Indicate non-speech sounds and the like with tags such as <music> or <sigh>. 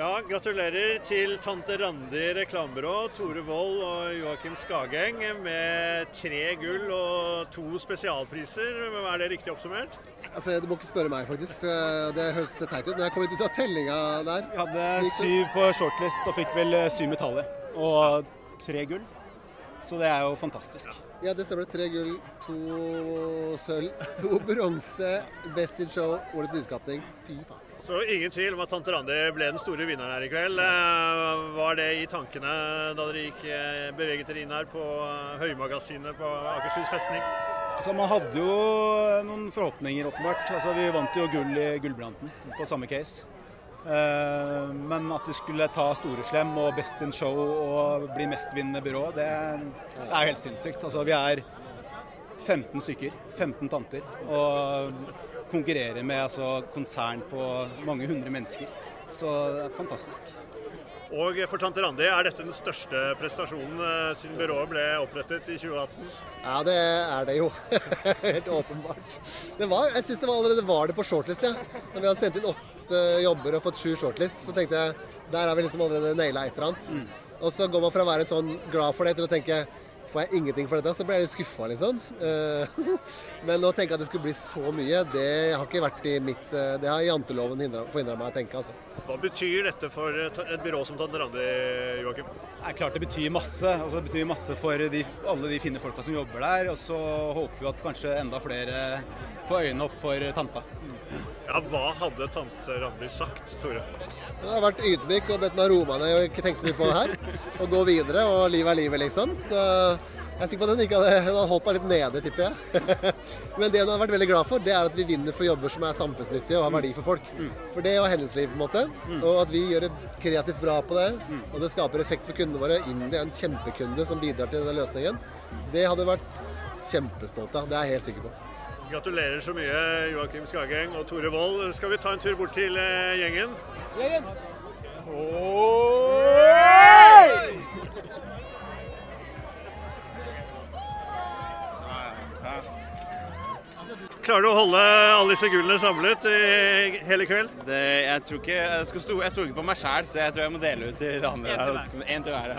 Ja, Gratulerer til tante Randi reklamebyrå, Tore Wold og Joakim Skageng med tre gull og to spesialpriser. Men Er det riktig oppsummert? Altså, Du må ikke spørre meg, faktisk. for Det høres teit ut. Men jeg kom litt ut av tellinga der. Vi hadde syv på shortlist og fikk vel syv medaljer. Og tre gull. Så det er jo fantastisk. Ja, det stemmer. Tre gull, to sølv, to bronse, Best in Show, årets nyskapning. Fy faen. Så ingen tvil om at tante Randi ble den store vinneren her i kveld. Eh, Var det i tankene da dere gikk eh, beveget dere inn her på eh, Høymagasinet på Akershus festning? Altså, Man hadde jo noen forhåpninger, åpenbart. Altså, Vi vant jo gull i Gullbranten på samme case. Men at vi skulle ta Storeslem og Best in Show og bli mestvinnende byrå, det, det er jo helt sinnssykt. Altså, vi er 15 stykker, 15 tanter, og konkurrerer med altså, konsern på mange hundre mennesker. Så det er fantastisk. Og for tante Randi er dette den største prestasjonen eh, siden byrået ble opprettet i 2018. Ja, det er det jo. <laughs> Helt åpenbart. Det var, jeg syns det var allerede var det på shortlist, ja. Når vi hadde sendt inn åtte jobber og fått sju shortlist, så tenkte jeg der har vi liksom allerede naila et eller annet. Og så går man fra å være sånn glad for det til å tenke Får jeg ingenting for dette, så ble jeg litt skuffa, liksom. Eh, <laughs> Men å tenke at det skulle bli så mye, det har ikke vært i mitt eh, Det har janteloven forhindra meg å tenke, altså. Hva betyr dette for et et byrå som tante Randi, Joakim? Det er klart det betyr masse. Altså, det betyr masse for de, alle de fine folka som jobber der. Og så håper vi at kanskje enda flere får øynene opp for tanta. Ja, Hva hadde tante Randi sagt, Tore? Jeg har vært ydmyk og bedt meg roe meg ned og ikke tenke så mye på det her. Og gå videre, og livet er livet, liksom. Så jeg er sikker på at hun ikke hadde, hun hadde holdt meg litt nede, tipper jeg. <laughs> Men det hun hadde vært veldig glad for, det er at vi vinner for jobber som er samfunnsnyttige og har verdi for folk. For det var hennes liv, på en måte. Og at vi gjør det kreativt bra på det, og det skaper effekt for kundene våre. Indi er en kjempekunde som bidrar til denne løsningen. Det hadde vært kjempestolt av. Det er jeg helt sikker på. Gratulerer så mye, Joakim Skageng og Tore Wold. Skal vi ta en tur bort til gjengen? gjengen? Klarer du å holde alle disse gullene samlet i hele kveld? Det, jeg tror ikke, jeg, stå, jeg stoler ikke på meg sjæl, så jeg tror jeg må dele ut til andre. En til hver.